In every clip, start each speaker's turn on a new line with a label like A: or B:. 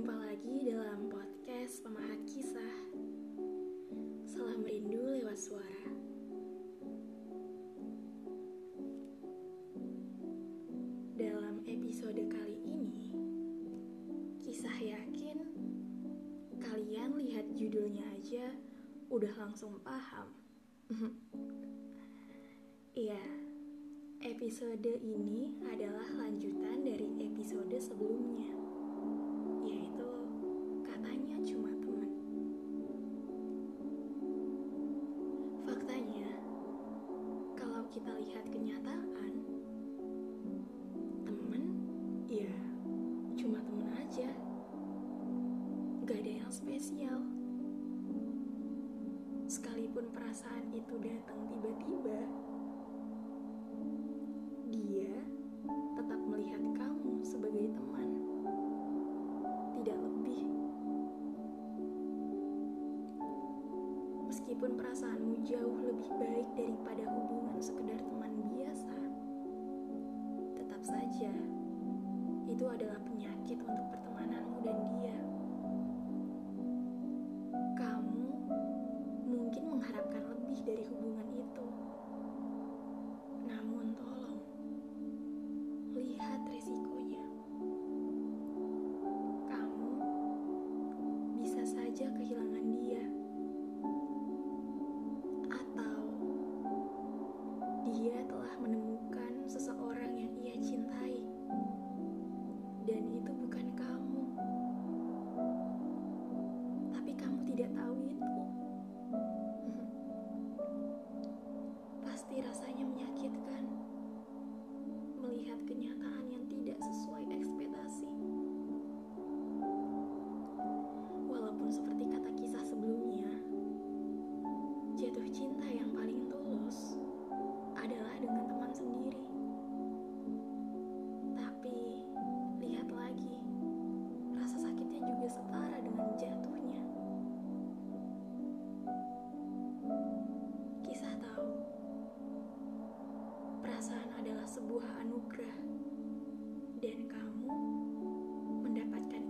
A: Jumpa lagi dalam podcast Pemahat Kisah. Salam rindu lewat suara. Dalam episode kali ini, kisah yakin kalian lihat judulnya aja udah langsung paham. Iya, episode ini adalah lanjutan dari episode sebelumnya, spesial. Sekalipun perasaan itu datang tiba-tiba, dia tetap melihat kamu sebagai teman, tidak lebih. Meskipun perasaanmu jauh lebih baik daripada hubungan sekedar teman biasa, tetap saja itu adalah penyakit untuk pertemananmu saja kehilangan dia. Atau dia telah menemukan seseorang yang ia cintai. Dan itu bukan kamu. Tapi kamu tidak tahu jatuh cinta yang paling tulus adalah dengan teman sendiri. Tapi lihat lagi, rasa sakitnya juga setara dengan jatuhnya. Kisah tahu, perasaan adalah sebuah anugerah, dan kamu mendapatkan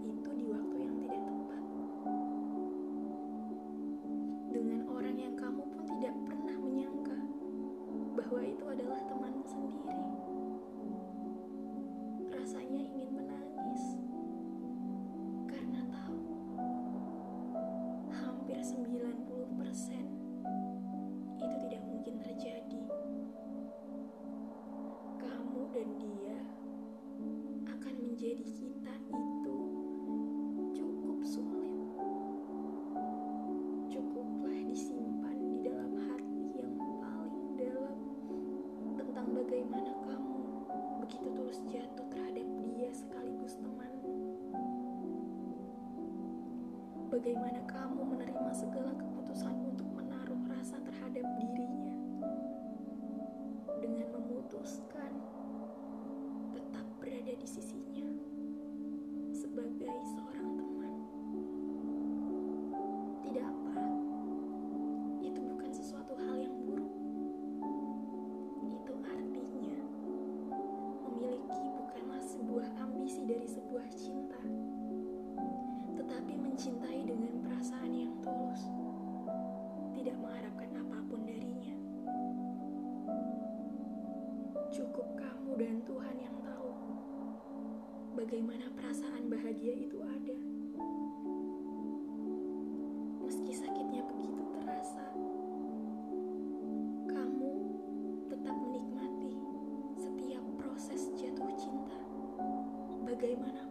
A: Bagaimana kamu menerima segala keputusan untuk menaruh rasa terhadap dirinya dengan memutuskan tetap berada di sisinya sebagai seorang teman. Tidak apa, itu bukan sesuatu hal yang buruk. Itu artinya memiliki bukanlah sebuah ambisi dari sebuah cinta, tetapi mencintai Tuhan yang tahu bagaimana perasaan bahagia itu ada. Meski sakitnya begitu terasa, kamu tetap menikmati setiap proses jatuh cinta, bagaimanapun